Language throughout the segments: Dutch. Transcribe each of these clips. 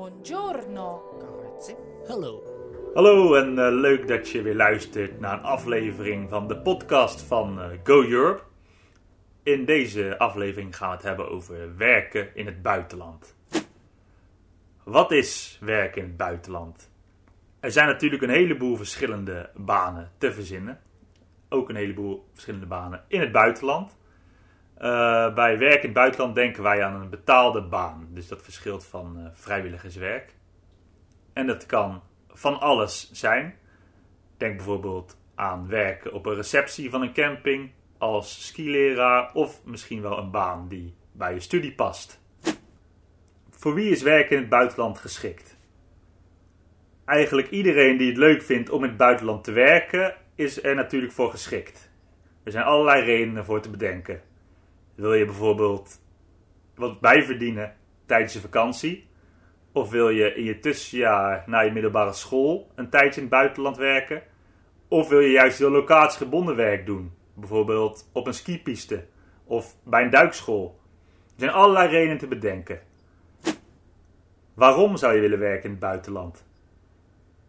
Buongiorno. Grazie. Hallo. Hallo en eh, leuk dat je weer luistert naar een aflevering van de podcast van eh, Go Europe. In deze aflevering gaan we het hebben over werken in het buitenland. Wat is werken in het buitenland? Er zijn natuurlijk een heleboel verschillende banen te verzinnen. Ook een heleboel verschillende banen in het buitenland. Uh, bij werk in het buitenland denken wij aan een betaalde baan. Dus dat verschilt van uh, vrijwilligerswerk. En dat kan van alles zijn. Denk bijvoorbeeld aan werken op een receptie van een camping als skileraar of misschien wel een baan die bij je studie past. Voor wie is werken in het buitenland geschikt? Eigenlijk iedereen die het leuk vindt om in het buitenland te werken, is er natuurlijk voor geschikt. Er zijn allerlei redenen voor te bedenken. Wil je bijvoorbeeld wat bijverdienen tijdens je vakantie? Of wil je in je tussenjaar na je middelbare school een tijdje in het buitenland werken? Of wil je juist heel locatiegebonden werk doen? Bijvoorbeeld op een skipiste of bij een duikschool. Er zijn allerlei redenen te bedenken. Waarom zou je willen werken in het buitenland?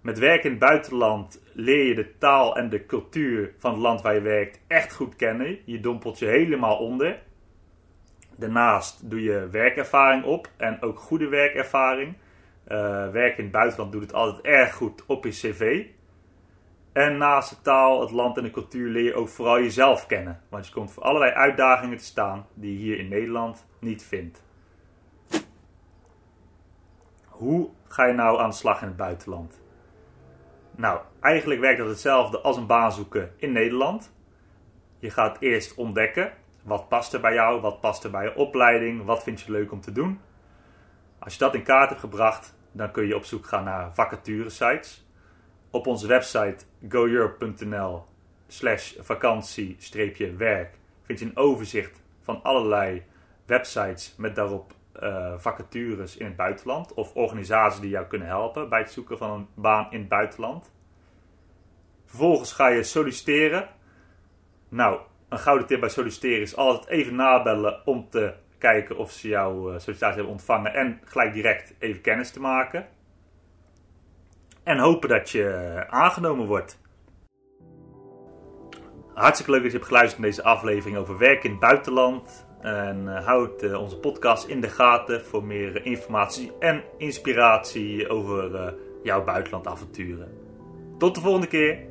Met werken in het buitenland leer je de taal en de cultuur van het land waar je werkt echt goed kennen. Je dompelt je helemaal onder. Daarnaast doe je werkervaring op en ook goede werkervaring. Uh, werken in het buitenland doet het altijd erg goed op je cv. En naast de taal, het land en de cultuur leer je ook vooral jezelf kennen. Want je komt voor allerlei uitdagingen te staan die je hier in Nederland niet vindt. Hoe ga je nou aan de slag in het buitenland? Nou, eigenlijk werkt dat hetzelfde als een baan zoeken in Nederland. Je gaat eerst ontdekken wat past er bij jou, wat past er bij je opleiding, wat vind je leuk om te doen. Als je dat in kaart hebt gebracht, dan kun je op zoek gaan naar vacaturesites. Op onze website goeurope.nl slash vakantie-werk vind je een overzicht van allerlei websites met daarop uh, vacatures in het buitenland of organisaties die jou kunnen helpen bij het zoeken van een baan in het buitenland. Vervolgens ga je solliciteren. Nou, een gouden tip bij solliciteren is altijd even nabellen om te kijken of ze jouw uh, sollicitatie hebben ontvangen en gelijk direct even kennis te maken. En hopen dat je uh, aangenomen wordt. Hartstikke leuk dat je hebt geluisterd naar deze aflevering over werk in het buitenland. En uh, houd onze podcast in de gaten voor meer informatie en inspiratie over jouw buitenlandavonturen. Tot de volgende keer!